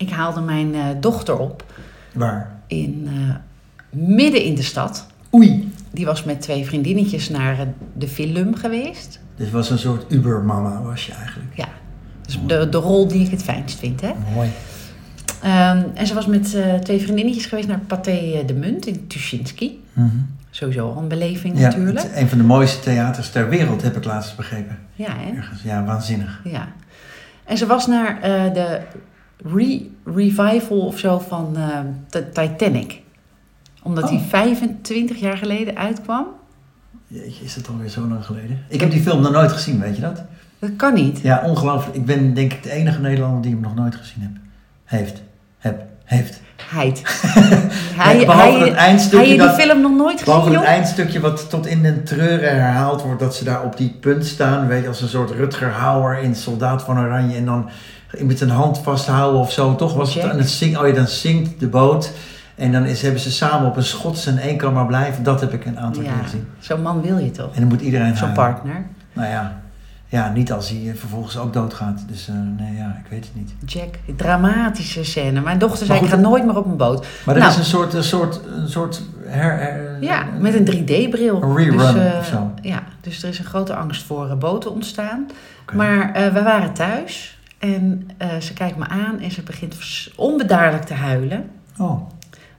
Ik haalde mijn eh, dochter op Waar? in, eh, midden in de stad. Oei. Die was met twee vriendinnetjes naar eh, de film geweest. Dit was een soort Uber-mama, was je eigenlijk. Ja, dus de, de rol die ik het fijnst vind. Hè? Mooi. Ehm, en ze was met twee vriendinnetjes geweest naar Pathé de Munt in Tuschinski. Mhm. Sowieso al een beleving Ja, natuurlijk. het- een van de mooiste theaters ter wereld, heb ik laatst begrepen. Ja, hè? Ergens. Ja, waanzinnig. Ja. En ze was naar de re revival of zo van de Titanic. Omdat die Oh. 25 jaar geleden uitkwam. Jeetje, is dat alweer zo lang geleden? Ik heb die film nog nooit gezien, weet je dat? Dat kan niet. Ja, ongelooflijk. Ik ben denk ik de enige Nederlander die hem nog nooit gezien heb. Heeft. Heb. Heeft. Heid. Nee, behalve hij, eindstukje hij je die film nog nooit gezien, Behalve het eindstukje wat tot in den treuren herhaald wordt, dat ze daar op die punt staan, weet je, als een soort Rutger Hauer in Soldaat van Oranje en dan met een hand vasthouden of zo, toch was het, en het zing, oh ja, dan zinkt de boot en dan is, hebben ze samen op een schots en één kan maar blijven, dat heb ik een aantal keer gezien. zo'n man wil je toch? En dan moet iedereen Zo'n partner. Nou ja, ja, niet als hij eh, vervolgens ook doodgaat, dus eh, nee ja, ik weet het niet. Jack, dramatische scène. Mijn dochter zei, ik ga nooit meer op een boot. Maar er Nou. is een soort, een soort, een soort her, her- Ja, met een 3D-bril. Een rerun dus, eh, of zo. Ja, dus er is een grote angst voor eh, boten ontstaan. Maar eh, we waren thuis en eh, ze kijkt me aan en ze begint onbedaarlijk te huilen. Oh,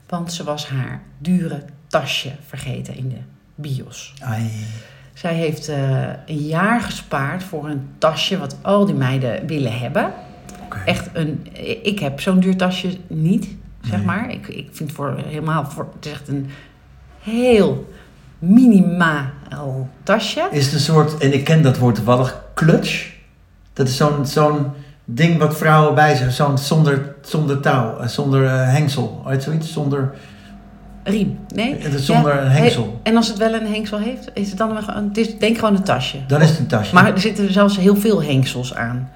Want ze was haar dure tasje vergeten in de bios. ai. Zij heeft eh, een jaar gespaard voor een tasje wat al die meiden willen hebben. Oké. Echt een, ik heb zo'n duur tasje niet, zeg Nee. maar. Ik, ik vind voor helemaal, voor, het is echt een heel minimaal tasje. Is het een soort, en ik ken dat woord toevallig, clutch? Dat is zo'n zo'n ding wat vrouwen bij zich, zo'n zonder, zonder touw, eh, zonder eh, hengsel, uit zoiets, zonder, Riem, nee? is zonder Ja, een hengsel. En als het wel een hengsel heeft, is het dan gewoon, het is denk gewoon een tasje. Dan is het een tasje. Maar er zitten zelfs heel veel hengsels aan.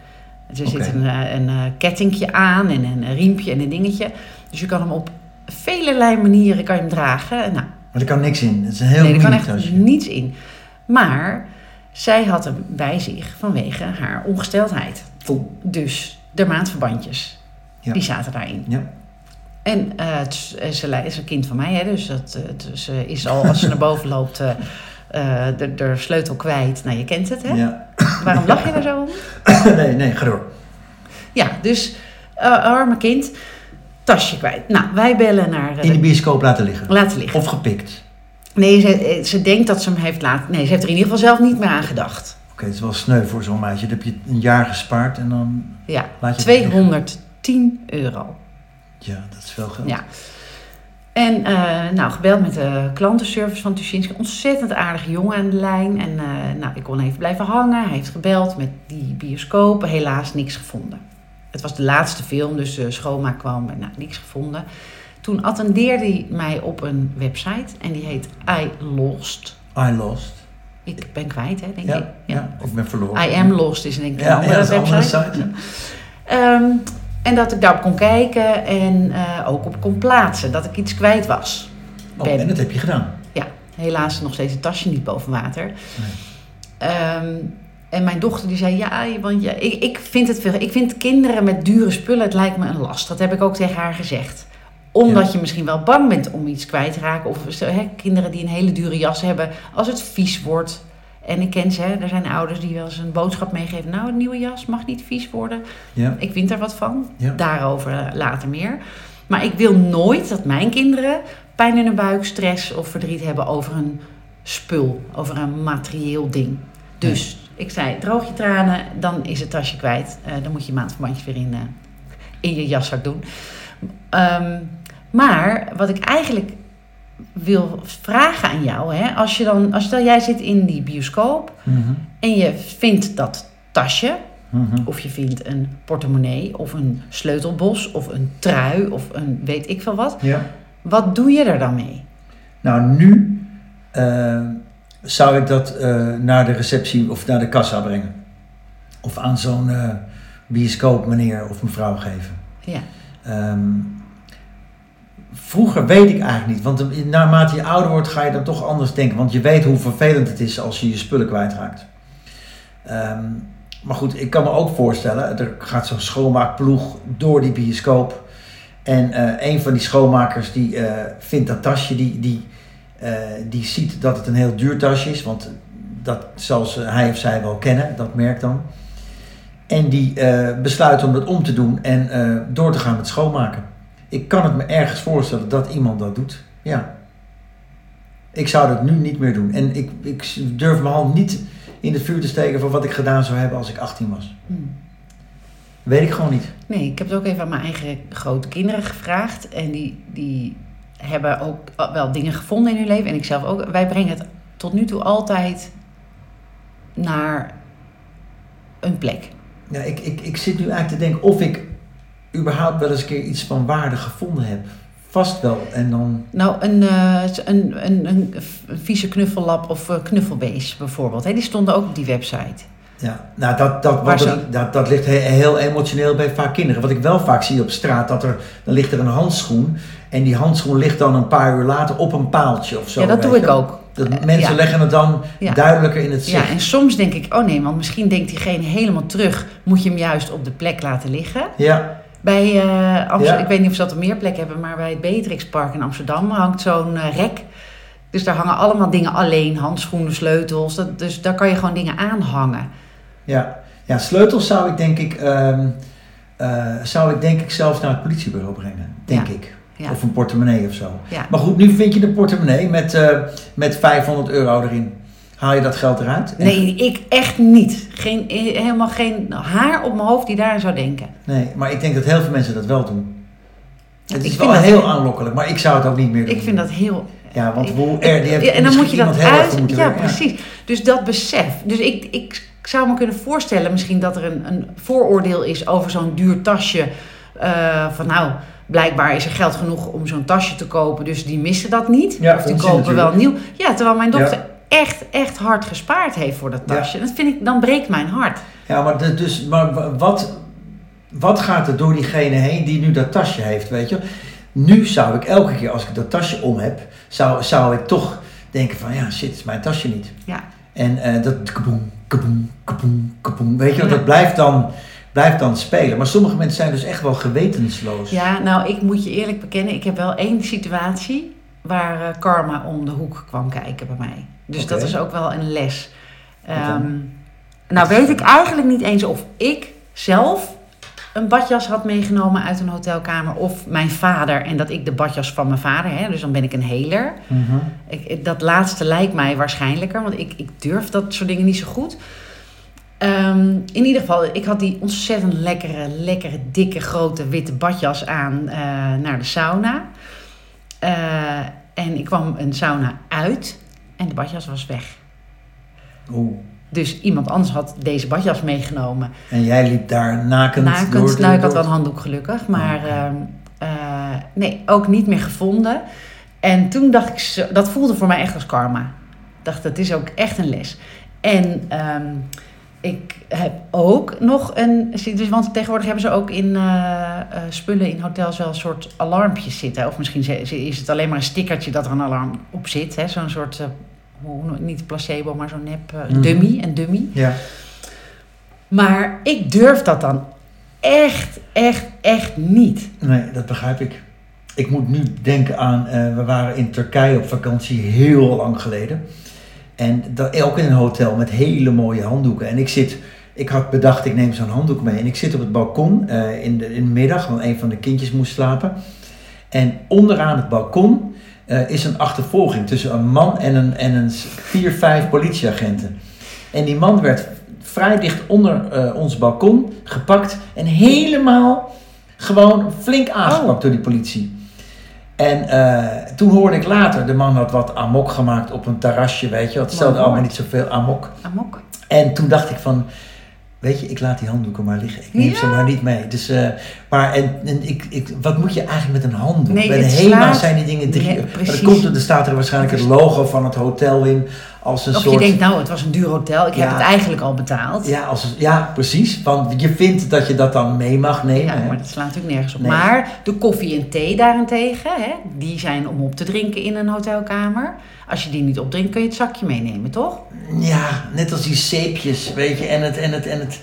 Er Oké. zit een, eh, een, eh, kettingje aan en een riempje en een dingetje. Dus je kan hem op vele manieren kan je hem dragen. Nou, Maar er kan niks in. Het is een heel nee, er kan echt tasje. niets in. Maar zij had hem bij zich vanwege haar ongesteldheid. Dus de maandverbandjes, Ja. die zaten daarin. Ja. En eh, het eh, ze is een kind van mij, hè, dus dat, eh, het- ze is al als ze naar boven loopt de, de sleutel kwijt. Nou, je kent het, hè? Ja. Waarom lach je daar zo om? nee, nee, ga door. Ja, dus arme kind, tasje kwijt. Nou, wij bellen naar... In de bioscoop laten liggen. laten liggen. Of gepikt. Nee, ze, ze denkt dat ze hem heeft laten... Nee, ze heeft er in ieder geval zelf niet meer aan gedacht. Oké, het is wel sneu voor zo'n meisje. Dan heb je een jaar gespaard en dan Ja, laat je het liggen. 210 euro. Ja, dat is veel geld. Ja. En eh, nou, gebeld met de klantenservice van Tuschinski. Ontzettend aardige jongen aan de lijn. En eh, nou, ik kon even blijven hangen. Hij heeft gebeld met die bioscoop. Helaas niks gevonden. Het was de laatste film, dus de schoonmaak kwam en nou, niks gevonden. Toen attendeerde hij mij op een website en die heet I Lost. I lost. Ik ben kwijt, hè, denk Ja, ik. ja. ik ben verloren. I Am Lost is denk ik een Ja, andere ja, dat een website. andere site. Ehm, en dat ik daarop kon kijken en eh, ook op kon plaatsen. Dat ik iets kwijt was. Oh, en dat heb je gedaan. Ja, helaas nog steeds het tasje niet boven water. Ehm, en mijn dochter die zei, ja, want ja, ik, ik, vind het veel, ik vind kinderen met dure spullen, het lijkt me een last. Dat heb ik ook tegen haar gezegd. Omdat Ja. je misschien wel bang bent om iets kwijt te raken. Of hè, kinderen die een hele dure jas hebben, als het vies wordt. En ik ken ze, hè, er zijn ouders die wel eens een boodschap meegeven. Nou, een nieuwe jas mag niet vies worden. Ja. Ik vind er wat van. Ja. Daarover eh, later meer. Maar ik wil nooit dat mijn kinderen pijn in hun buik, stress of verdriet hebben over een spul, over een materieel ding. Dus ik zei, droog je tranen, dan is het tasje kwijt. Eh, dan moet je maandverbandjes weer in, eh, in je jaszak doen. Ehm, maar wat ik eigenlijk wil vragen aan jou, hè, als je dan, als stel jij zit in die bioscoop Mhm. en je vindt dat tasje, Mhm. of je vindt een portemonnee, of een sleutelbos, of een trui, of een weet ik veel wat. Ja. Wat doe je er dan mee? Nou, nu eh, zou ik dat eh, naar de receptie of naar de kassa brengen. Of aan zo'n eh bioscoop meneer of mevrouw geven. Ja, Ehm, vroeger weet ik eigenlijk niet, want naarmate je ouder wordt ga je dan toch anders denken. Want je weet hoe vervelend het is als je je spullen kwijtraakt. Ehm, maar goed, ik kan me ook voorstellen, er gaat zo'n schoonmaakploeg door die bioscoop. En eh, een van die schoonmakers die eh, vindt dat tasje, die, die, eh, die ziet dat het een heel duur tasje is, want dat zal hij of zij wel kennen, dat merk dan. En die besluit om dat om te doen en door te gaan met schoonmaken. Ik kan het me ergens voorstellen dat iemand dat doet. Ja. Ik zou dat nu niet meer doen. En ik, ik durf mijn hand niet in het vuur te steken van wat ik gedaan zou hebben als ik 18 was. Hmm. Weet ik gewoon niet. Nee, ik heb het ook even aan mijn eigen grote kinderen gevraagd. En die, die hebben ook wel dingen gevonden in hun leven. En ik zelf ook. Wij brengen het tot nu toe altijd naar een plek. Ja, ik, ik, ik zit nu eigenlijk te denken of ik überhaupt wel eens een keer iets van waarde gevonden heb. Vast wel. En dan. Nou, een, eh, een, een, een, vieze knuffellap of eh, knuffelbeest bijvoorbeeld. Hè, die stonden ook op die website. Ja, nou dat, dat, wat dat, dat ligt he- heel emotioneel bij vaak kinderen. Wat ik wel vaak zie op straat, dat er, dan ligt er een handschoen. En die handschoen ligt dan een paar uur later op een paaltje of zo. ja, dat doe ik ook. Dat Eh, mensen ja. leggen het dan Ja. duidelijker in het Ja, zicht. en soms denk ik, oh nee, want misschien denkt diegene helemaal terug. Moet je hem juist op de plek laten liggen. Ja, Bij eh, Amsterdam, Ja. ik weet niet of ze dat op meer plekken hebben, maar bij het Beatrix Park in Amsterdam hangt zo'n eh, rek. Dus daar hangen allemaal dingen alleen, handschoenen, sleutels. Dat, dus daar kan je gewoon dingen aanhangen. ja. ja, sleutels zou ik denk ik, eh, zou ik denk ik zelfs naar het politiebureau brengen. Denk Ja. ik. Ja. Of een portemonnee of zo. Maar goed, nu vind je de portemonnee met, met 500 euro erin. Haal je dat geld eruit? Nee, ik echt niet. Geen, helemaal geen haar op mijn hoofd die daaraan zou denken. Nee, maar ik denk dat heel veel mensen dat wel doen. Het ik is vind wel dat- heel aanlokkelijk, maar ik zou het ook niet meer doen. Ik vind dat heel Ja, want hoe er, die heeft Ja, en dan moet je dat heel uit. Ja, werken. precies. Dus dat besef. Dus ik, ik zou me kunnen voorstellen misschien dat er een, een vooroordeel is over zo'n duur tasje. Eh, van nou, blijkbaar is er geld genoeg om zo'n tasje te kopen, dus die missen dat niet. Ja, of die kopen wel nieuw. Ja, terwijl mijn dochter Ja. Echt, echt hard gespaard heeft voor dat Ja. tasje. Dat vind ik, dan breekt mijn hart. Ja, maar, de- dus, maar wa- wat, wat gaat er door diegene heen die nu dat tasje heeft, weet je? Nu zou ik elke keer als ik dat tasje om heb, zou, zou ik toch denken van ja, shit, is mijn tasje niet. Ja. En eh, dat kaboom, kaboom, kaboom, kaboom, weet je, Ja. dat blijft dan, blijft dan spelen. Maar sommige mensen zijn dus echt wel gewetensloos. Ja, nou, ik moet je eerlijk bekennen, ik heb wel één situatie waar eh, karma om de hoek kwam kijken bij mij. Dus dat is ook wel een les. Ehm, nou, weet ik eigenlijk niet eens of ik zelf een badjas had meegenomen uit een hotelkamer of mijn vader en dat ik de badjas van mijn vader, hè, dus dan ben ik een heler. Mhm. Ik- dat laatste lijkt mij waarschijnlijker, want ik, ik durf dat soort dingen niet zo goed. Ehm, in ieder geval, ik had die ontzettend lekkere, lekkere, dikke, grote witte badjas aan eh, naar de sauna. Eh, en ik kwam een sauna uit en de badjas was weg. Oeh. Dus iemand anders had deze badjas meegenomen. En jij liep daar nakend, Nakend, door de... nou ik had wel een handdoek gelukkig, maar ehm, eh, nee, ook niet meer gevonden. En toen dacht ik, zo, dat voelde voor mij echt als karma. Ik dacht, dat is ook echt een les. En ehm, ik heb ook nog een, dus, want tegenwoordig hebben ze ook in eh, eh, spullen in hotels wel een soort alarmpjes zitten. Of misschien is het alleen maar een stickertje dat er een alarm op zit. hè, Zo'n soort, eh, hoe- niet placebo, maar zo'n nep, Mhm. dummy, een dummy. Ja. Maar ik durf dat dan echt, echt, echt niet. Nee, dat begrijp ik. Ik moet nu denken aan, we waren in Turkije op vakantie heel lang geleden. En dat, ook in een hotel met hele mooie handdoeken. En ik zit, ik had bedacht, ik neem zo'n handdoek mee. En ik zit op het balkon eh, in, de, in de middag, want een van de kindjes moest slapen. En onderaan het balkon eh, is een achtervolging tussen een man en een, en een vier, vijf politieagenten. En die man werd vrij dicht onder eh, ons balkon gepakt en helemaal gewoon flink aangepakt Oh. door die politie. En eh, toen hoorde ik later, de man had wat amok gemaakt op een terrasje, weet je. Het stelde allemaal niet zoveel amok. Amok. En toen dacht ik van, weet je, ik laat die handdoeken maar liggen. Ik neem Ja. ze maar niet mee. Dus, eh, maar en, en ik, ik, wat moet je eigenlijk met een handdoek? Nee, Bij de HEMA slaat- zijn die dingen drie. Nee, maar dan precies. komt er, er staat er waarschijnlijk het logo van het hotel in. Als een Of soort... je denkt, nou, het was een duur hotel, ik heb het eigenlijk al betaald. ja, als, ja, precies. Want je vindt dat je dat dan mee mag nemen. Ja, hè? maar dat slaat natuurlijk nergens op. Nee. Maar de koffie en thee daarentegen, hè, die zijn om op te drinken in een hotelkamer. Als je die niet opdrinkt, kun je het zakje meenemen, toch? Ja, net als die zeepjes, weet je, en het, en het, en het,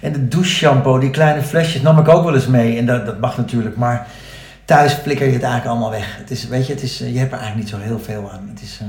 en het doucheshampoo, die kleine flesjes, nam ik ook wel eens mee. En dat, dat mag natuurlijk, maar thuis flikker je het eigenlijk allemaal weg. Het is, weet je, het is, eh, je hebt er eigenlijk niet zo heel veel aan. Het is, eh,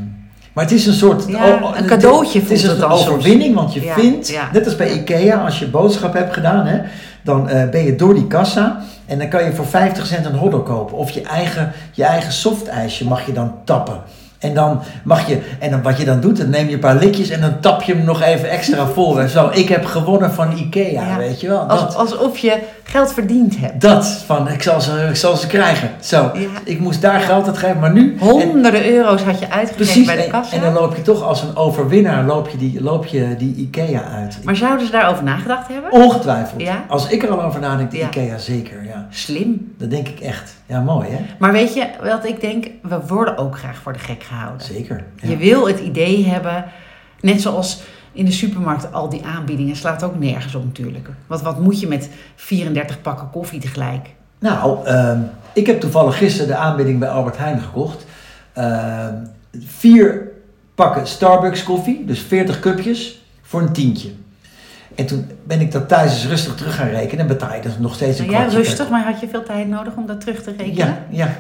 maar het is een soort... Ja, oh, een cadeautje Het is het een soms. overwinning, want je Ja, vindt, ja. net als bij Ikea, als je boodschap hebt gedaan, hè, dan eh, ben je door die kassa en dan kan je voor 50 cent een hotdog kopen. Of je eigen, je eigen softijsje mag je dan tappen. En dan mag je, en dan, wat je dan doet, dan neem je een paar likjes en dan tap je hem nog even extra vol. Zo, ik heb gewonnen van Ikea, weet je wel. Als, Dat, alsof je geld verdiend hebt. dat van, ik zal ze, ik zal ze krijgen. Zo, Ja. ik moest daar geld aan geven, maar nu... en- Honderden euro's had je uitgegeven bij de en, kassa. en dan loop je toch als een overwinnaar loop je die, loop je die Ikea uit. Maar zouden ze daarover nagedacht hebben? Ongetwijfeld. Ja? Als ik er al over nadenk, de. Ikea zeker, ja. Slim. Dat denk ik echt. Ja, mooi hè? Maar weet je wat ik denk? We worden ook graag voor de gek gehouden. Zeker. Je wil het idee hebben, net zoals in de supermarkt al die aanbiedingen, slaat ook nergens op natuurlijk. Want wat moet je met 34 pakken koffie tegelijk? Nou, ehm, ik heb toevallig gisteren de aanbieding bij Albert Heijn gekocht. Ehm, vier pakken Starbucks koffie, dus 40 cupjes, voor een tientje. En toen ben ik dat thuis eens rustig terug gaan rekenen en betaal je dus nog steeds een Nou, ja, kwartje rustig, maar had je veel tijd nodig om dat terug te rekenen? Ja, ja.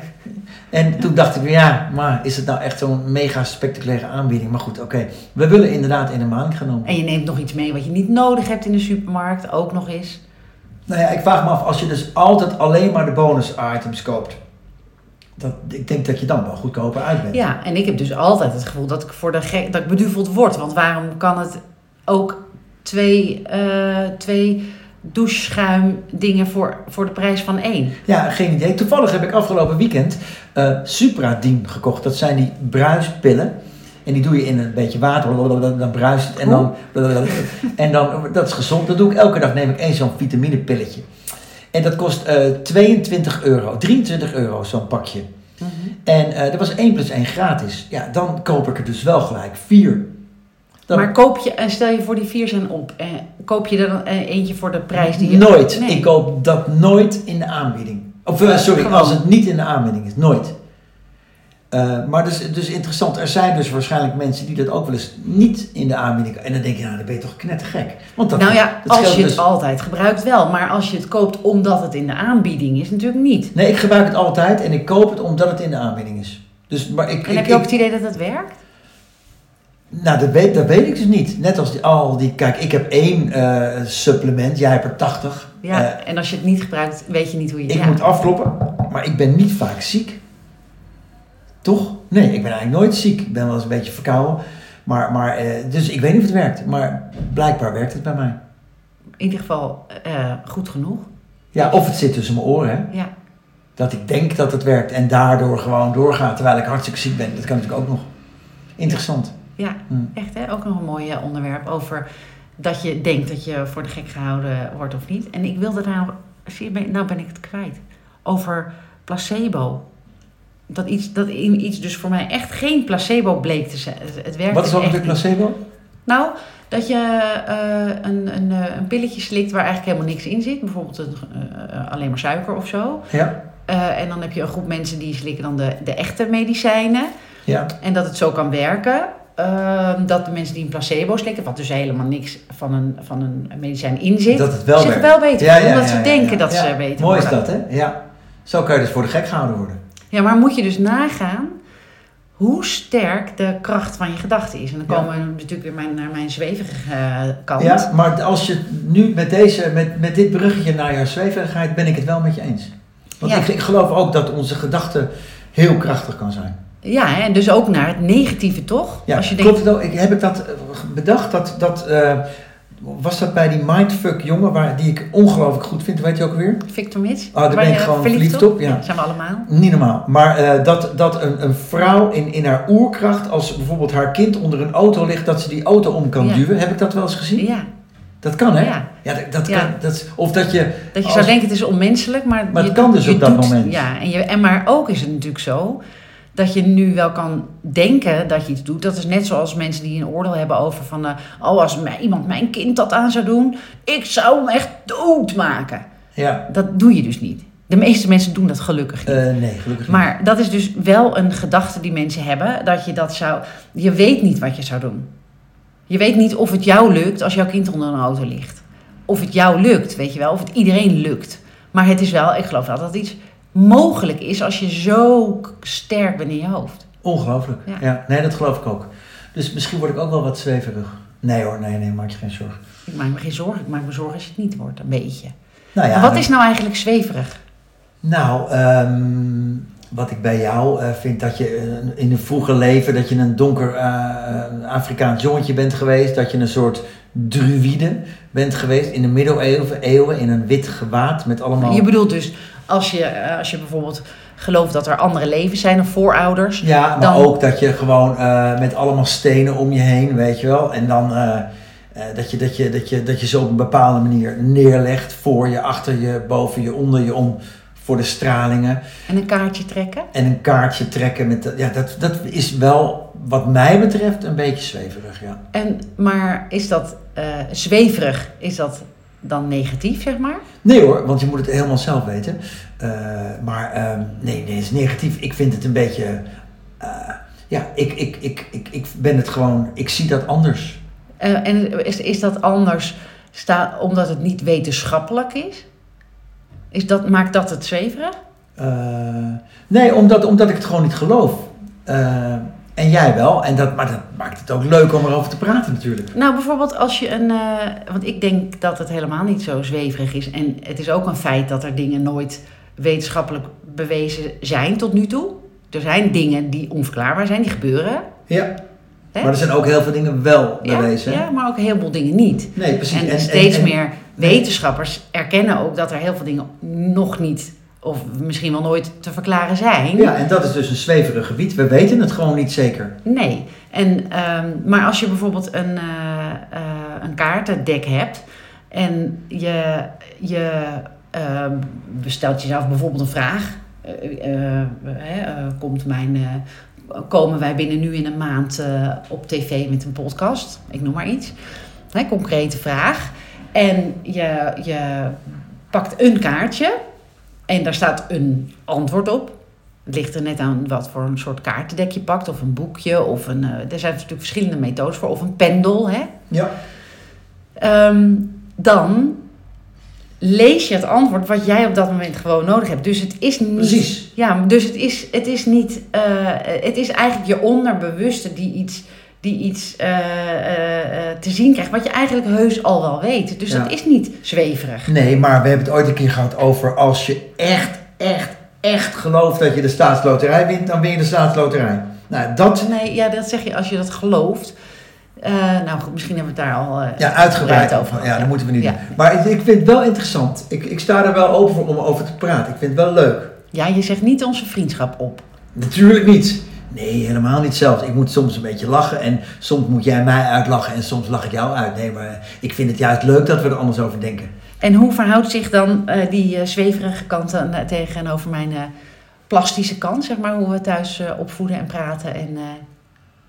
En toen dacht ik, ja, maar is het nou echt zo'n mega spectaculaire aanbieding? Maar goed, oké. We willen inderdaad in de maand genomen. En je neemt nog iets mee wat je niet nodig hebt in de supermarkt, ook nog eens. Nou ja, ik vraag me af, als je dus altijd alleen maar de bonus items koopt. Dat, ik denk dat je dan wel goedkoper uit bent. Ja, en ik heb dus altijd het gevoel dat ik voor de gek, dat ik beduveld word. Want waarom kan het ook twee, eh twee doucheschuim dingen voor, voor de prijs van één? Ja, geen idee. Toevallig heb ik afgelopen weekend eh Supradien gekocht. Dat zijn die bruispillen. En die doe je in een beetje water, dan bruist het. En dan, en dan, dat is gezond. Dat doe ik elke dag, neem ik één zo'n vitaminepilletje. En dat kost eh 22 euro, 23 euro zo'n pakje. En eh er was 1 plus 1 gratis. Ja, dan koop ik er dus wel gelijk vier. Dan- Maar koop je, en stel je voor die vier zijn op, eh, koop je er dan eh, eentje voor de prijs die je... Nooit. Nee. Ik koop dat nooit in de aanbieding. Of eh, sorry, als het niet in de aanbieding is. Nooit. Maar dus, dus interessant. Er zijn dus waarschijnlijk mensen die dat ook wel eens niet in de aanbieding... En dan denk je, nou, dan ben je toch knettergek. Want dat, nou ja, dat als je het dus- altijd gebruikt wel. Maar als je het koopt omdat het in de aanbieding is, natuurlijk niet. Nee, ik gebruik het altijd en ik koop het omdat het in de aanbieding is. Dus, maar ik, En ik, heb je ook ik- het idee dat het werkt? Nou, dat weet, dat weet ik dus niet. Net als die, al die... Kijk, ik heb één eh, supplement. Jij hebt er 80. Ja, Eh, en als je het niet gebruikt, weet je niet hoe je... Ik ja. moet afkloppen, maar ik ben niet vaak ziek. Toch? Nee, ik ben eigenlijk nooit ziek. Ik ben wel eens een beetje verkouden. Maar, maar, eh, dus ik weet niet of het werkt. Maar blijkbaar werkt het bij mij. In ieder geval goed genoeg. Ja, of het zit tussen mijn oren. Hè? Ja. Dat ik denk dat het werkt en daardoor gewoon doorgaat terwijl ik hartstikke ziek ben. Dat kan natuurlijk ook nog. Interessant. Ja, Hm. echt hè? Ook nog een mooi eh, onderwerp over dat je denkt dat je voor de gek gehouden wordt of niet. En ik wilde daar nog, zie je, ben- nou ben ik het kwijt, over placebo. Dat iets, dat iets dus voor mij echt geen placebo bleek te zijn. Het, werkte Wat is ook een niet. placebo? Nou, dat je eh, een, een, eh, een pilletje slikt waar eigenlijk helemaal niks in zit. Bijvoorbeeld een, alleen maar suiker of zo. Ja. En dan heb je een groep mensen die slikken dan de, de echte medicijnen. Ja. En dat het zo kan werken. Ehm, dat de mensen die een placebo slikken, wat dus helemaal niks van een, van een medicijn in zit, Dat het wel zich wel beter Ja, voelen, ja, omdat ja, ze denken dat ze beter Mooi worden. is dat, hè? Ja. Zo kan je dus voor de gek gehouden worden. Ja, maar moet je dus nagaan hoe sterk de kracht van je gedachten is. En dan komen we natuurlijk weer mijn, naar mijn zwevige eh, kant. Ja, maar als je nu met, deze, met, met dit bruggetje naar jouw zweverigheid ben ik het wel met je eens. Want Ja. ik, ik geloof ook dat onze gedachte heel krachtig kan zijn. Ja, en dus ook naar het negatieve, toch? Ja, Als je denkt, het ook? Heb ik dat eh, bedacht? Dat, dat, eh, was dat bij die mindfuck jongen waar, die ik ongelooflijk goed vind? Weet je ook weer? Victor Mits. Oh, daar waar ben ik gewoon verliefd op, ja. zijn we allemaal. Niet normaal. Maar eh, dat, dat een, een vrouw in, in haar oerkracht, als bijvoorbeeld haar kind onder een auto ligt, dat ze die auto om kan Ja. duwen. Heb ik dat wel eens gezien? Ja, Dat kan, hè? ja. Ja, dat, dat Ja. kan. Dat, of dat je. Dat je Als- zou denken het is onmenselijk, maar, Maar je, het kan dus op dat doet- moment. Ja, en, je, en maar ook is het natuurlijk zo dat je nu wel kan denken dat je iets doet. Dat is net zoals mensen die een oordeel hebben over van... eh, oh, als iemand mijn kind dat aan zou doen... ik zou hem echt doodmaken. Ja. Dat doe je dus niet. De meeste mensen doen dat gelukkig niet. Eh, nee, gelukkig niet. Maar dat is dus wel een gedachte die mensen hebben. Dat je dat zou... Je weet niet wat je zou doen. Je weet niet of het jou lukt als jouw kind onder een auto ligt. Of het jou lukt, weet je wel. Of het iedereen lukt. Maar het is wel, ik geloof wel dat iets mogelijk is als je zo sterk bent in je hoofd. Ongelooflijk. Ja. Ja. nee, dat geloof ik ook. Dus misschien word ik ook wel wat zweverig. Nee hoor, nee, nee, maak je geen zorgen. Ik maak me geen zorgen. Ik maak me zorgen als je het niet wordt, een beetje. Nou ja, maar wat is nou eigenlijk zweverig? Nou, ehm, wat ik bij jou eh, vind, dat je eh, in een vroeger leven, dat je een donker eh, Afrikaans jongetje bent geweest, dat je een soort druïde bent geweest in de middeleeuwen, eeuwen, in een wit gewaad met allemaal... Je bedoelt dus, als je, eh, als je bijvoorbeeld gelooft dat er andere levens zijn of voorouders... Ja, maar Dan- ook dat je gewoon eh, met allemaal stenen om je heen, weet je wel. En dan eh, dat, je, dat, je, dat, je, dat je zo op een bepaalde manier neerlegt voor je, achter je, boven je, onder je om voor de stralingen. En een kaartje trekken? En een kaartje trekken. Met, de- ja, dat, dat is wel, wat mij betreft, een beetje zweverig, ja. En, maar is dat zweverig, is dat dan negatief, zeg maar? Nee hoor, want je moet het helemaal zelf weten. Eh, maar ehm, nee, nee, het is negatief. Ik vind het een beetje... eh, ja, ik, ik, ik, ik, ik ben het gewoon... Ik zie dat anders. Eh, en is, is dat anders sta, omdat het niet wetenschappelijk is? is dat, maakt dat het zweverig? Nee, omdat, omdat ik het gewoon niet geloof. En jij wel. En dat, maar dat maakt het ook leuk om erover te praten natuurlijk. Nou, bijvoorbeeld als je een... eh, want ik denk dat het helemaal niet zo zweverig is. En het is ook een feit dat er dingen nooit wetenschappelijk bewezen zijn tot nu toe. Er zijn dingen die onverklaarbaar zijn, die gebeuren. Ja. Hè? Maar er zijn ook heel veel dingen wel Ja, bewezen. hè? ja, maar ook een heleboel dingen niet. Nee, precies. En, steeds en- meer wetenschappers erkennen ook dat er heel veel dingen nog niet, of misschien wel nooit te verklaren zijn. Ja, en dat is dus een zweverig gebied. We weten het gewoon niet zeker. Nee. En, ehm, maar als je bijvoorbeeld een, eh, een kaartendek hebt en je, je ehm, stelt jezelf bijvoorbeeld een vraag. eh, komt mijn, komen wij binnen nu in een maand op tv met een podcast? Ik noem maar iets. Hè, concrete vraag. En je, je pakt een kaartje en daar staat een antwoord op. Het ligt er net aan wat voor een soort kaartendek je pakt, of een boekje, of een. eh, er zijn natuurlijk verschillende methodes voor, of een pendel. Hè? Ja. Ehm, dan lees je het antwoord wat jij op dat moment gewoon nodig hebt. Dus het is niet. Precies. Ja, dus het is, het is niet. eh, het is eigenlijk je onderbewuste die iets, die iets eh, eh, eh, te zien krijgt, wat je eigenlijk heus al wel weet. Dus Ja. dat is niet zweverig. Nee, maar we hebben het ooit een keer gehad over als je echt, echt, echt gelooft dat je de staatsloterij wint, dan win je de staatsloterij. Nou, dat, Nee, ja, dat zeg je als je dat gelooft. Nou, goed, misschien hebben we het daar al. eh, ja, uitgebreid over gehad, Ja, ja. dat moeten we niet Ja. doen. Maar ik, ik vind het wel interessant. Ik, ik sta er wel open voor om over te praten. Ik vind het wel leuk. Ja, je zegt niet onze vriendschap op. Natuurlijk niet. Nee, helemaal niet zelfs. Ik moet soms een beetje lachen en soms moet jij mij uitlachen en soms lach ik jou uit. Nee, maar ik vind het juist leuk dat we er anders over denken. En hoe verhoudt zich dan eh, die eh, zweverige kant eh, tegenover mijn plastische kant, zeg maar, hoe we thuis opvoeden en praten? En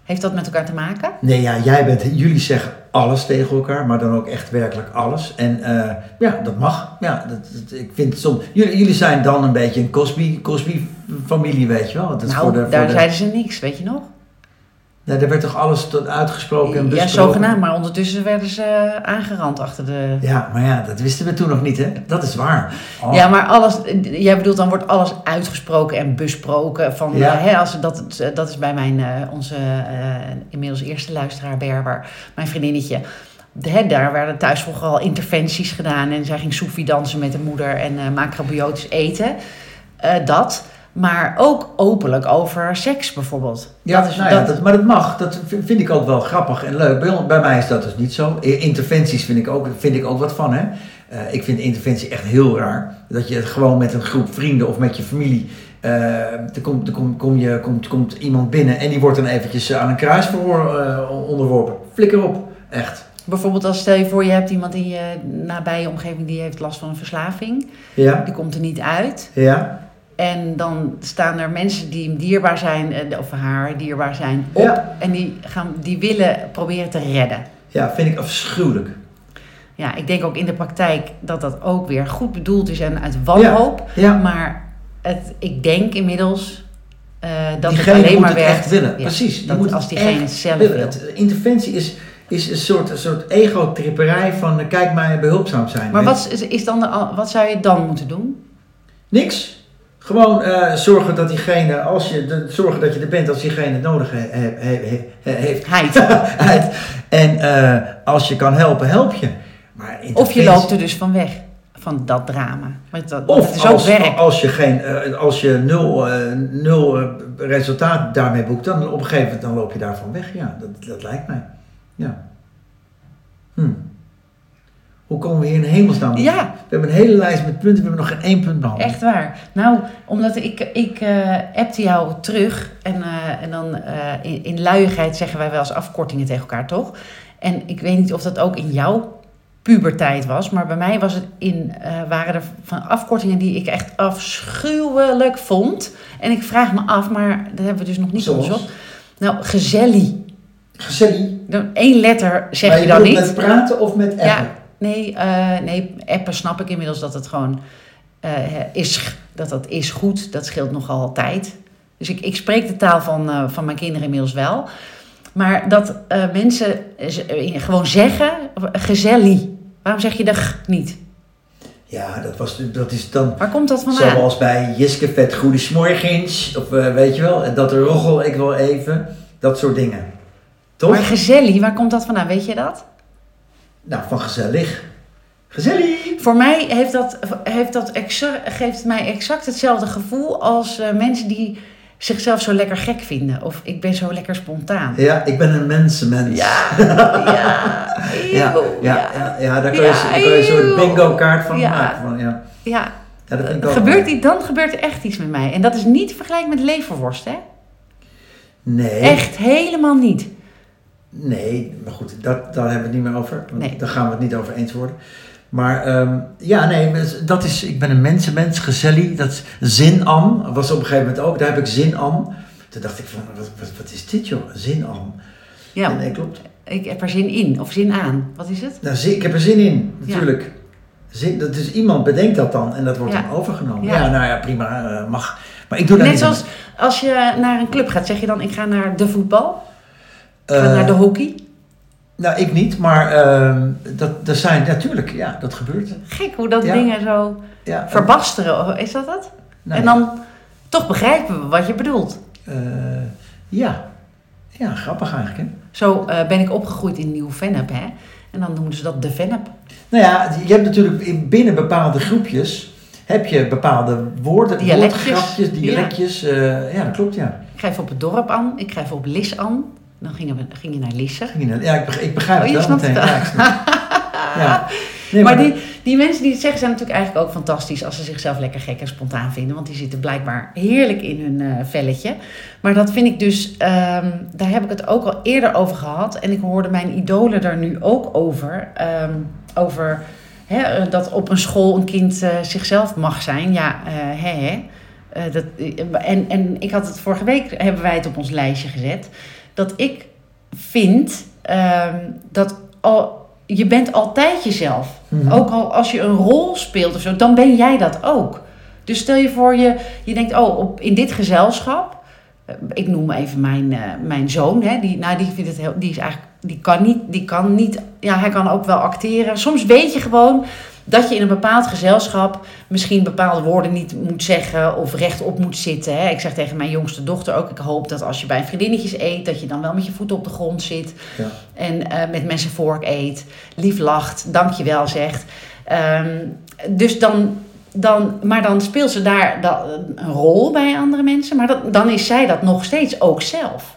heeft dat met elkaar te maken? Nee, ja, jij bent, jullie zeggen alles tegen elkaar, maar dan ook echt werkelijk alles. En eh, ja, dat mag. Ja, dat, dat- ik vind soms, jullie, jullie zijn dan een beetje een Cosby, Cosby weet je wel. Dat nou, voor de, voor daar de- zeiden ze niks, weet je nog? Ja, daar werd toch alles tot uitgesproken en Ja, besproken? zogenaamd, maar ondertussen werden ze eh, aangerand achter de... Ja, maar ja, dat wisten we toen nog niet, hè? Dat is waar. Oh. Ja, maar alles, jij bedoelt dan wordt alles uitgesproken en besproken. Van, Ja. eh, hè, als, dat, dat is bij mijn, eh, onze inmiddels eerste luisteraar Berber, mijn vriendinnetje. Hè, daar werden thuis vroeger al interventies gedaan en zij ging soefie dansen met de moeder en eh macrobiotisch eten. Dat. Maar ook openlijk over seks bijvoorbeeld. Ja, dat is, nou ja, dat- dat, maar dat mag. Dat vind ik ook wel grappig en leuk. Bij, mij is dat dus niet zo. Interventies vind ik ook, vind ik ook wat van. Hè? Eh, ik vind interventie echt heel raar. Dat je het gewoon met een groep vrienden of met je familie... eh, er komt, er komt, kom je, komt, komt iemand binnen en die wordt dan eventjes aan een kruisverhoor eh, onderworpen. Flikker op. Echt. Bijvoorbeeld als stel je voor je hebt iemand in je nabije omgeving die heeft last van een verslaving. Ja? Die komt er niet uit. Ja? En dan staan er mensen die hem dierbaar zijn, eh, of haar dierbaar zijn, op. Ja. En die, gaan, die willen proberen te redden. Ja, vind ik afschuwelijk. Ja, ik denk ook in de praktijk dat dat ook weer goed bedoeld is en uit wanhoop. Ja, Maar het, ik denk inmiddels eh, dat diegene het alleen moet maar werkt. echt willen. Ja, Precies. Dat moet als diegene zelf willen. wil. Het- interventie is, is een soort, een soort ego-tripperij van eh, kijk mij behulpzaam zijn. Maar wat, is, is dan de, wat zou je dan moeten doen? Niks. Gewoon eh, zorgen dat diegene, als je, de, zorgen dat je er bent als diegene het nodig he- he- he- he- heeft. Heid. En eh, als je kan helpen, help je. Maar Of je loopt er dus van weg, van dat drama. Want dat, Of het is ook als, werk. als je, geen, eh, als je nul, nul resultaat daarmee boekt, dan op een gegeven moment dan loop je daarvan weg. Ja, dat, dat lijkt mij. Ja. Hm. Hoe komen we hier in hemelsnaam? Ja. We hebben een hele lijst met punten, we hebben nog geen één punt behandeld. Echt waar. Nou, omdat ik, ik eh appte jou terug. En, eh, en dan eh, in, in luiigheid zeggen wij wel eens afkortingen tegen elkaar, toch? En ik weet niet of dat ook in jouw puberteit was. Maar bij mij was het in, waren er van afkortingen die ik echt afschuwelijk vond. En ik vraag me af, maar dat hebben we dus nog niet onderzocht. Nou, gezellig. Gezellig. Dan Één letter zeg Maar je dan niet. met praten of met appen? Ja, nee, eh, nee, appen snap ik inmiddels dat het gewoon eh, is, dat dat is goed. Dat scheelt nogal tijd. Dus ik, ik spreek de taal van, eh, van mijn kinderen inmiddels wel. Maar dat mensen gewoon zeggen, gezellig. Waarom zeg je de g niet? Ja, dat, was, dat is dan Waar komt dat vandaan? zoals bij Jiske Vet Goede Smorgens. Of weet je wel, dat roggel ik wel even. Dat soort dingen. Toch? Maar gezellig, waar komt dat vandaan? Weet je dat? Nou, van gezellig. Gezellig! Voor mij heeft dat, heeft dat exa- geeft mij exact hetzelfde gevoel als eh, mensen die zichzelf zo lekker gek vinden. Of ik ben zo lekker spontaan. Ja, ik ben een mensenmens. Ja, ja, ja, eeuw, ja, ja, ja, daar kan je, Ja, daar kan je een soort bingo kaart van Ja. maken. Van, ja. ja. Gebeurt die, dan gebeurt er echt iets met mij. En dat is niet vergelijkbaar met leverworst, hè? Nee. Echt helemaal niet. Nee, maar goed, dat, daar hebben we het niet meer over. Nee. Daar gaan we het niet over eens worden. Maar ehm, ja, nee, dat is, ik ben een mensenmens, gezellig. Dat is zin-am, was op een gegeven moment ook. Daar heb ik zin-am. Toen dacht ik van, wat, wat, wat is dit joh, zin-am? Ja, Nee, klopt. ik heb er zin in of zin aan. Wat is het? Nou, zin- ik heb er zin in, Ja. natuurlijk. Zin, dat is iemand bedenkt dat dan en dat wordt Ja. dan overgenomen. Ja. Ja. nou ja, prima, eh, mag. Maar ik doe dat Net zoals als je naar een club gaat, zeg je dan ik ga naar de voetbal? Ik ga Eh, naar de hockey? Nou, ik niet, maar ehm, dat, er zijn natuurlijk, ja, dat gebeurt. Gek hoe dat Ja. dingen zo Ja, verbasteren. Is dat het? nou en ja. dan toch begrijpen we wat je bedoelt. Eh, ja. ja, grappig eigenlijk. Hè? Zo eh, ben ik opgegroeid in Nieuw-Vennep, hè? En dan noemen ze dat de Vennep. Nou ja, je hebt natuurlijk in- binnen bepaalde groepjes heb je bepaalde woorden, Dialectjes. woordgrapjes, dialectjes. Ja. ja, dat klopt, ja. Ik ga even op het dorp aan. Ik ga even op Lis aan. Dan gingen we, ging je naar Lisse. Ging je naar- Ja, ik begrijp, ik begrijp Oh, je het wel het meteen. wel. Ja. Nee, maar die, die mensen die het zeggen zijn natuurlijk eigenlijk ook fantastisch als ze zichzelf lekker gek en spontaan vinden. Want die zitten blijkbaar heerlijk in hun eh, velletje. Maar dat vind ik dus, ehm, daar heb ik het ook al eerder over gehad. En ik hoorde mijn idolen er nu ook over. ehm, over hè, eh, dat op een school een kind eh, zichzelf mag zijn. Ja, hè, hè. Dat, en, en ik had het vorige week, hebben wij het op ons lijstje gezet. Dat ik vind ehm, dat al, je bent altijd jezelf. Mhm. Ook al als je een rol speelt of zo, dan ben jij dat ook. Dus stel je voor, je, je denkt, oh, op, in dit gezelschap, eh, ik noem even mijn, eh, mijn zoon, hè, die, nou, die, vindt het heel, die is eigenlijk, die kan niet, die kan niet, ja, hij kan ook wel acteren. Soms weet je gewoon dat je in een bepaald gezelschap misschien bepaalde woorden niet moet zeggen of rechtop moet zitten. Hè. Ik zeg tegen mijn jongste dochter ook, ik hoop dat als je bij vriendinnetjes eet, dat je dan wel met je voeten op de grond zit. Ja. En eh, met mensen vork eet, lief lacht, dankjewel zegt. Ehm, dus dan, dan, maar dan speelt ze daar da- een rol bij andere mensen, maar dat, dan is zij dat nog steeds ook zelf.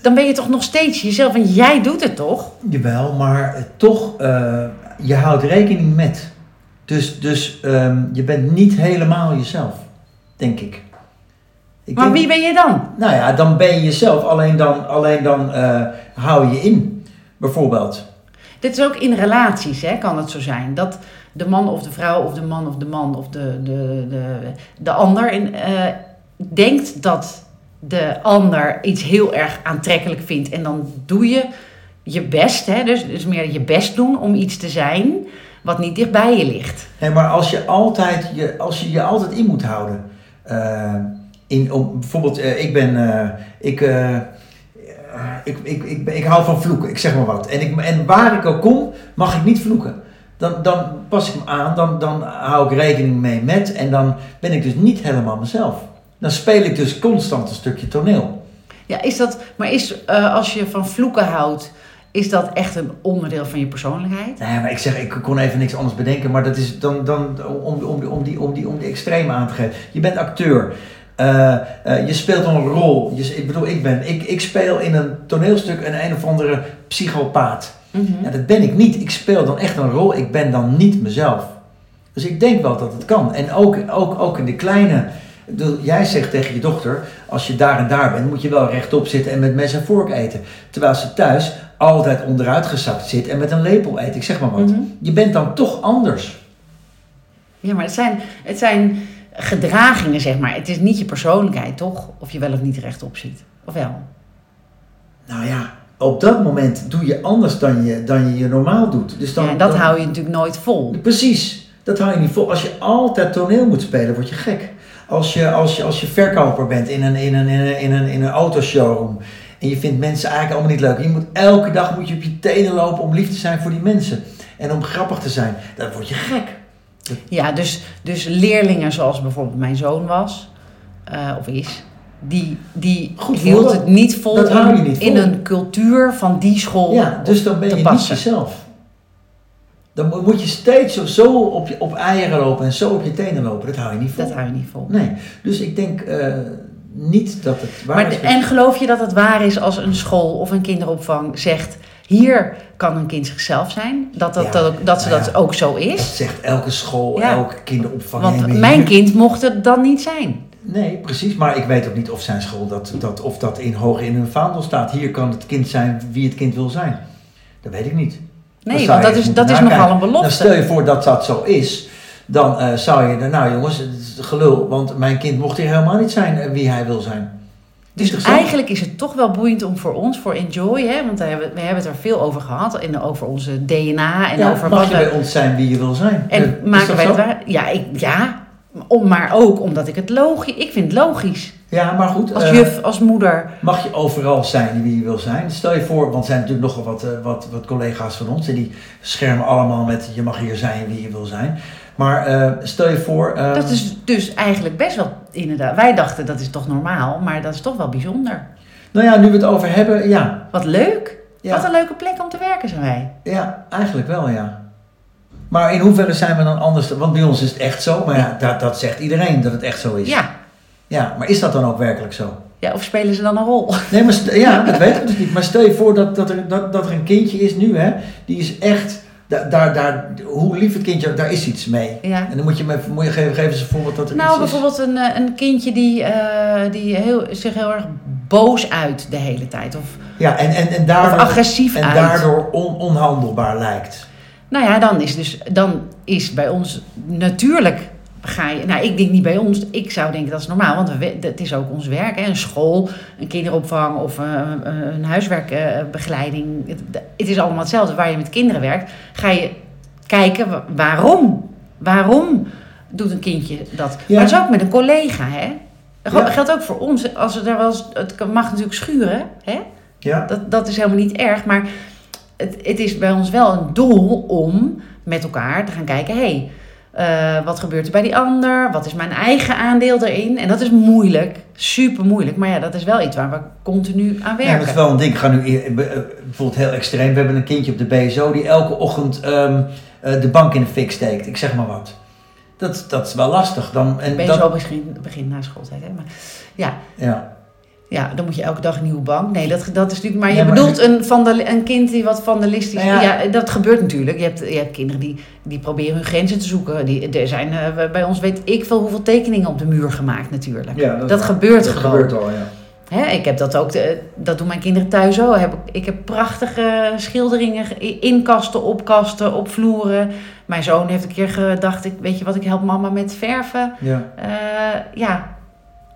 Dan ben je toch nog steeds jezelf en jij doet het toch? Jawel, maar eh, toch, eh, je houdt rekening met. Dus, dus ehm, je bent niet helemaal jezelf, denk ik. ik Maar denk- wie ben je dan? Nou ja, dan ben je jezelf, alleen dan, alleen dan eh, hou je in, bijvoorbeeld. Dit is ook in relaties, hè, kan het zo zijn. Dat, de man of de vrouw of de man of de man of de, de, de, de ander en, eh, denkt dat de ander iets heel erg aantrekkelijk vindt. En dan doe je je best, hè? Dus, dus meer je best doen om iets te zijn wat niet dichtbij je ligt. Nee, maar als je altijd je, als je, je altijd in moet houden. eh, in, om, bijvoorbeeld, eh, ik ben. eh, ik, eh, ik, ik, ik, ik hou van vloeken, ik zeg maar wat. En, ik, en waar ik ook kom, mag ik niet vloeken. Dan, dan pas ik me aan, dan, dan hou ik rekening mee met. En dan ben ik dus niet helemaal mezelf. Dan speel ik dus constant een stukje toneel. Ja, is dat, maar is eh, als je van vloeken houdt, is dat echt een onderdeel van je persoonlijkheid? Nee, maar ik zeg, ik kon even niks anders bedenken, maar dat is dan, dan om, om, om, die, om, die, om die extreme aan te geven. Je bent acteur. Eh, eh, je speelt een rol. Je, ik bedoel, ik, ben, ik, ik speel in een toneelstuk een een of andere psychopaat. Mhm. Ja, dat ben ik niet. Ik speel dan echt een rol. Ik ben dan niet mezelf. Dus ik denk wel dat het kan. En ook, ook, ook in de kleine. Jij zegt tegen je dochter, als je daar en daar bent, moet je wel rechtop zitten en met mes en vork eten. Terwijl ze thuis altijd onderuit gezakt zit en met een lepel eet. Ik zeg maar wat. Mhm. Je bent dan toch anders. Ja, maar het zijn, het zijn gedragingen, zeg maar. Het is niet je persoonlijkheid, toch? Of je wel of niet rechtop ziet. Of wel? Nou ja, op dat moment doe je anders dan je dan je, je normaal doet. Dus dan, ja, en dat dan- hou je natuurlijk nooit vol. Precies, dat hou je niet vol. Als je altijd toneel moet spelen, word je gek. Als je, als je, als je verkoper bent in een, in, een, in, een, in, een, in een autoshowroom en je vindt mensen eigenlijk allemaal niet leuk. Je moet, elke dag moet je op je tenen lopen om lief te zijn voor die mensen. En om grappig te zijn. Dan word je gek. Ja, dus, dus leerlingen zoals bijvoorbeeld mijn zoon was, eh, of is, die, die Goed hield het niet vol Dat hou je in, een cultuur van die school Ja, dus dan ben je niet jezelf. Dan mo- moet je steeds zo- zo op, je, op eieren lopen en zo op je tenen lopen. Dat hou je niet vol. Dat hou je niet vol. Nee, dus ik denk eh, niet dat het waar Maar, is. en geloof je dat het waar is als een school of een kinderopvang zegt: hier kan een kind zichzelf zijn? Dat, dat, Ja, dat, dat ze nou dat ja. ook zo Dat is? zegt elke school, Ja. elke kinderopvang. Want mijn hier- kind mocht het dan niet zijn. Nee, precies. Maar ik weet ook niet of zijn school dat, dat, of dat in hoog in hun vaandel staat. Hier kan het kind zijn wie het kind wil zijn. Dat weet ik niet. Nee, want dat is, dat is nogal een Dan belofte. stel je voor dat dat zo is. Dan eh, zou je, nou jongens, het is gelul. Want mijn kind mocht hier helemaal niet zijn eh, wie hij wil zijn. Dus Interessant. eigenlijk is het toch wel boeiend om voor ons, voor Enjoy, hè, want daar hebben, we hebben het er veel over gehad, en over onze DNA en Ja, over mag wat je we. bij ons zijn wie je wil zijn. En is maken wij het waar? Ja, ik, ja om, maar ook omdat ik het logisch. Ik vind het logisch. Ja, maar goed. Als eh, juf, als moeder. Mag je overal zijn wie je wil zijn? Stel je voor, want er zijn natuurlijk nogal wat, wat, wat collega's van ons en die schermen allemaal met je mag hier zijn wie je wil zijn. Maar eh, stel je voor. eh, Dat is dus eigenlijk best wel inderdaad. Wij dachten dat is toch normaal, maar dat is toch wel bijzonder. Nou ja, nu we het over hebben, ja. Wat leuk. Ja, Wat een leuke plek om te werken zijn wij. ja eigenlijk wel, ja. Maar in hoeverre zijn we dan anders? Want bij ons is het echt zo, maar ja, dat, dat zegt iedereen dat het echt zo is. Ja. Ja, maar is dat dan ook werkelijk zo? ja, of spelen ze dan een rol? Nee, maar ja, dat weten we dus niet. Maar stel je voor dat, dat, er, dat, dat er een kindje is nu, hè, die is echt, da- daar, daar, hoe lief het kindje, daar is iets mee. Ja. En dan moet je me moet je geven, geven eens een voorbeeld dat er Nou, iets bijvoorbeeld een, eh, een kindje die, eh, die heel, zich heel erg boos uit de hele tijd. Of, is. Ja, en, en, en daardoor, agressief en uit. daardoor on, onhandelbaar lijkt. Nou ja, dan is, dus, dan is bij ons natuurlijk ga je... Nou, ik denk niet bij ons. Ik zou denken dat is normaal. Want we, het is ook ons werk. Hè? Een school, een kinderopvang of eh, een huiswerkbegeleiding. Het, het is allemaal hetzelfde. Waar je met kinderen werkt, ga je kijken wa- waarom. Waarom doet een kindje dat? Ja. Maar het is ook met een collega, hè? Dat Ja. geldt ook voor ons. Als we daar wel eens, het mag natuurlijk schuren, hè? Ja, Dat, dat is helemaal niet erg, maar het, het is bij ons wel een doel om met elkaar te gaan kijken: hé, hey, eh, wat gebeurt er bij die ander? Wat is mijn eigen aandeel erin? En dat is moeilijk, super moeilijk, maar ja, dat is wel iets waar we continu aan ja werken. dat is wel een ding. Ik ga nu eh, bijvoorbeeld heel extreem. We hebben een kindje op de BSO die elke ochtend ehm, eh, de bank in de fik steekt. Ik zeg maar wat. Dat, dat is wel lastig. Dan, en je dat, zo begin, begin na schooltijd, hè? Maar ja, ja. Ja, dan moet je elke dag een nieuwe bank. Nee, dat, dat is natuurlijk. Maar je maar- bedoelt een, vandal, een kind die wat vandalistisch. Nou Ja, ja. dat gebeurt natuurlijk. Je hebt, je hebt kinderen die, die proberen hun grenzen te zoeken. Die, er zijn eh, bij ons weet ik veel hoeveel tekeningen op de muur gemaakt, natuurlijk. Ja, Dat gebeurt dat gewoon. gebeurt al, ja. Hè, ik heb dat ook, de- dat doen mijn kinderen thuis ook. Heb, ik- ik heb prachtige schilderingen ge- in kasten, op kasten, op vloeren. Mijn zoon heeft een keer gedacht, ik, weet je wat, ik help mama met verven. Ja. Eh, ja,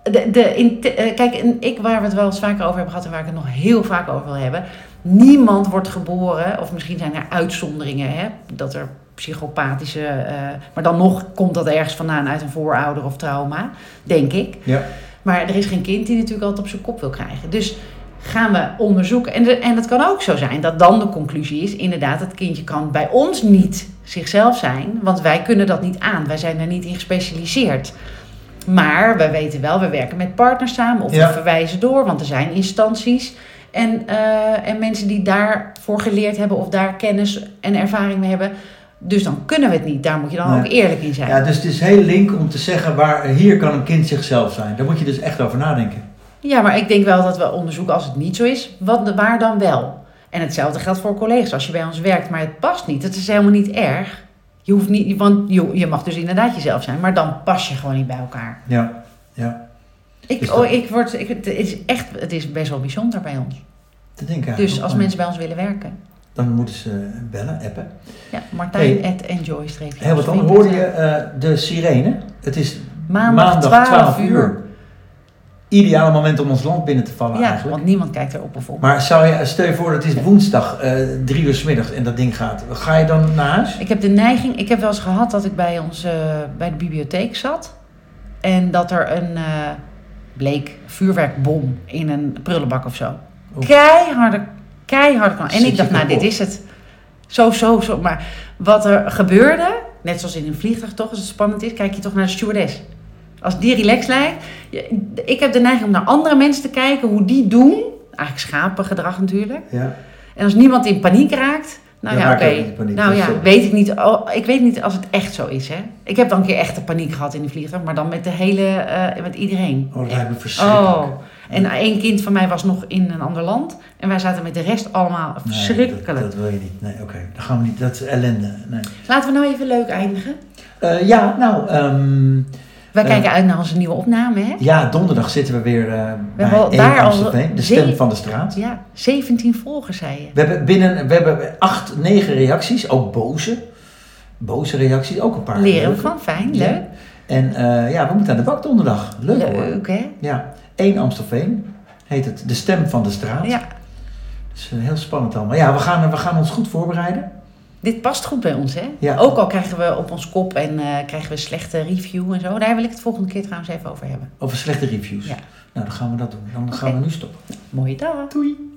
de, de, in, eh, kijk, en ik waar we het wel eens vaker over hebben gehad en waar ik het nog heel vaak over wil hebben. Niemand wordt geboren, of misschien zijn er uitzonderingen, hè, dat er psychopathische, eh, maar dan nog komt dat ergens vandaan uit een voorouder of trauma, denk ik. Ja. Maar er is geen kind die natuurlijk altijd op zijn kop wil krijgen. Dus gaan we onderzoeken. En, de, en het kan ook zo zijn dat dan de conclusie is: inderdaad, het kindje kan bij ons niet zichzelf zijn, want wij kunnen dat niet aan. Wij zijn er niet in gespecialiseerd. Maar we weten wel, we werken met partners samen of Ja. we verwijzen door, want er zijn instanties. En, eh, en mensen die daarvoor geleerd hebben of daar kennis en ervaring mee hebben. Dus dan kunnen we het niet. Daar moet je dan Nee. ook eerlijk in zijn. ja, dus het is heel link om te zeggen waar hier kan een kind zichzelf zijn. Daar moet je dus echt over nadenken. Ja, maar ik denk wel dat we onderzoeken als het niet zo is, wat, waar dan wel? En hetzelfde geldt voor collega's. Als je bij ons werkt, maar het past niet, het is helemaal niet erg. Je hoeft niet, want je, je mag dus inderdaad jezelf zijn, maar dan pas je gewoon niet bij elkaar. Ja, ja. Ik, Dus oh, ik word, ik, het, is echt, het is best wel bijzonder bij ons. Dat denk ik Dus als mensen bij ons willen werken. Dan moeten ze bellen, appen. Ja, Martijn Hey. at enjoy Heel wat anders. Hoorde je eh, de sirene? Het is Maandag, 12, uur. Ideale moment om ons land binnen te vallen Ja, eigenlijk. want niemand kijkt erop of op. Maar zou je, stel je voor dat het is woensdag, eh, drie uur s middags en dat ding gaat. Ga je dan naar huis? Ik heb de neiging, ik heb wel eens gehad dat ik bij ons eh, bij de bibliotheek zat. En dat er een eh, bleek vuurwerkbom in een prullenbak of zo. Oef. Keiharde, keiharde kan. En ik dacht, nou, dit is het. Zo, zo, zo. Maar wat er gebeurde, net zoals in een vliegtuig toch, als het spannend is, kijk je toch naar de stewardess. Als die relaxed lijkt. Ik heb de neiging om naar andere mensen te kijken, hoe die doen. Eigenlijk schapengedrag natuurlijk. Ja. En als niemand in paniek raakt, nou ja, oké. Nou Dat is ja, weet ik niet. Oh, ik weet niet als het echt zo is, hè. Ik heb dan een keer echte paniek gehad in de vliegtuig, maar dan met de hele, eh, met iedereen. Oh, dat lijkt me verschrikkelijk. Oh. En één kind van mij was nog in een ander land en wij zaten met de rest allemaal Nee, verschrikkelijk. dat, dat wil je niet. Nee, oké. Dan gaan we niet. Dat is ellende. Nee. Laten we nou even leuk eindigen. Eh, ja, nou, ehm, Wij Eh. kijken uit naar onze nieuwe opname, hè. ja, donderdag zitten we weer eh bij al de stem van de straat. Ja, 17 volgers, zei je. We hebben binnen, we hebben acht, negen reacties, ook boze. Boze reacties, ook een paar. Leren we van, fijn, Ja. leuk. En eh, ja, we moeten aan de bak donderdag. Leuk, hoor. Leuk, hè. Ja, één Amstelveen heet het De Stem van de Straat. Ja, Dus eh, heel spannend allemaal. Ja, we gaan, we gaan ons goed voorbereiden. Dit past goed bij ons, hè? Ja. Ook al krijgen we op ons kop en eh, krijgen we slechte review en zo. Daar wil ik het volgende keer trouwens even over hebben. Over slechte reviews. Ja. Nou, dan gaan we dat doen. Dan gaan we nu stoppen. Mooie dag. Doei.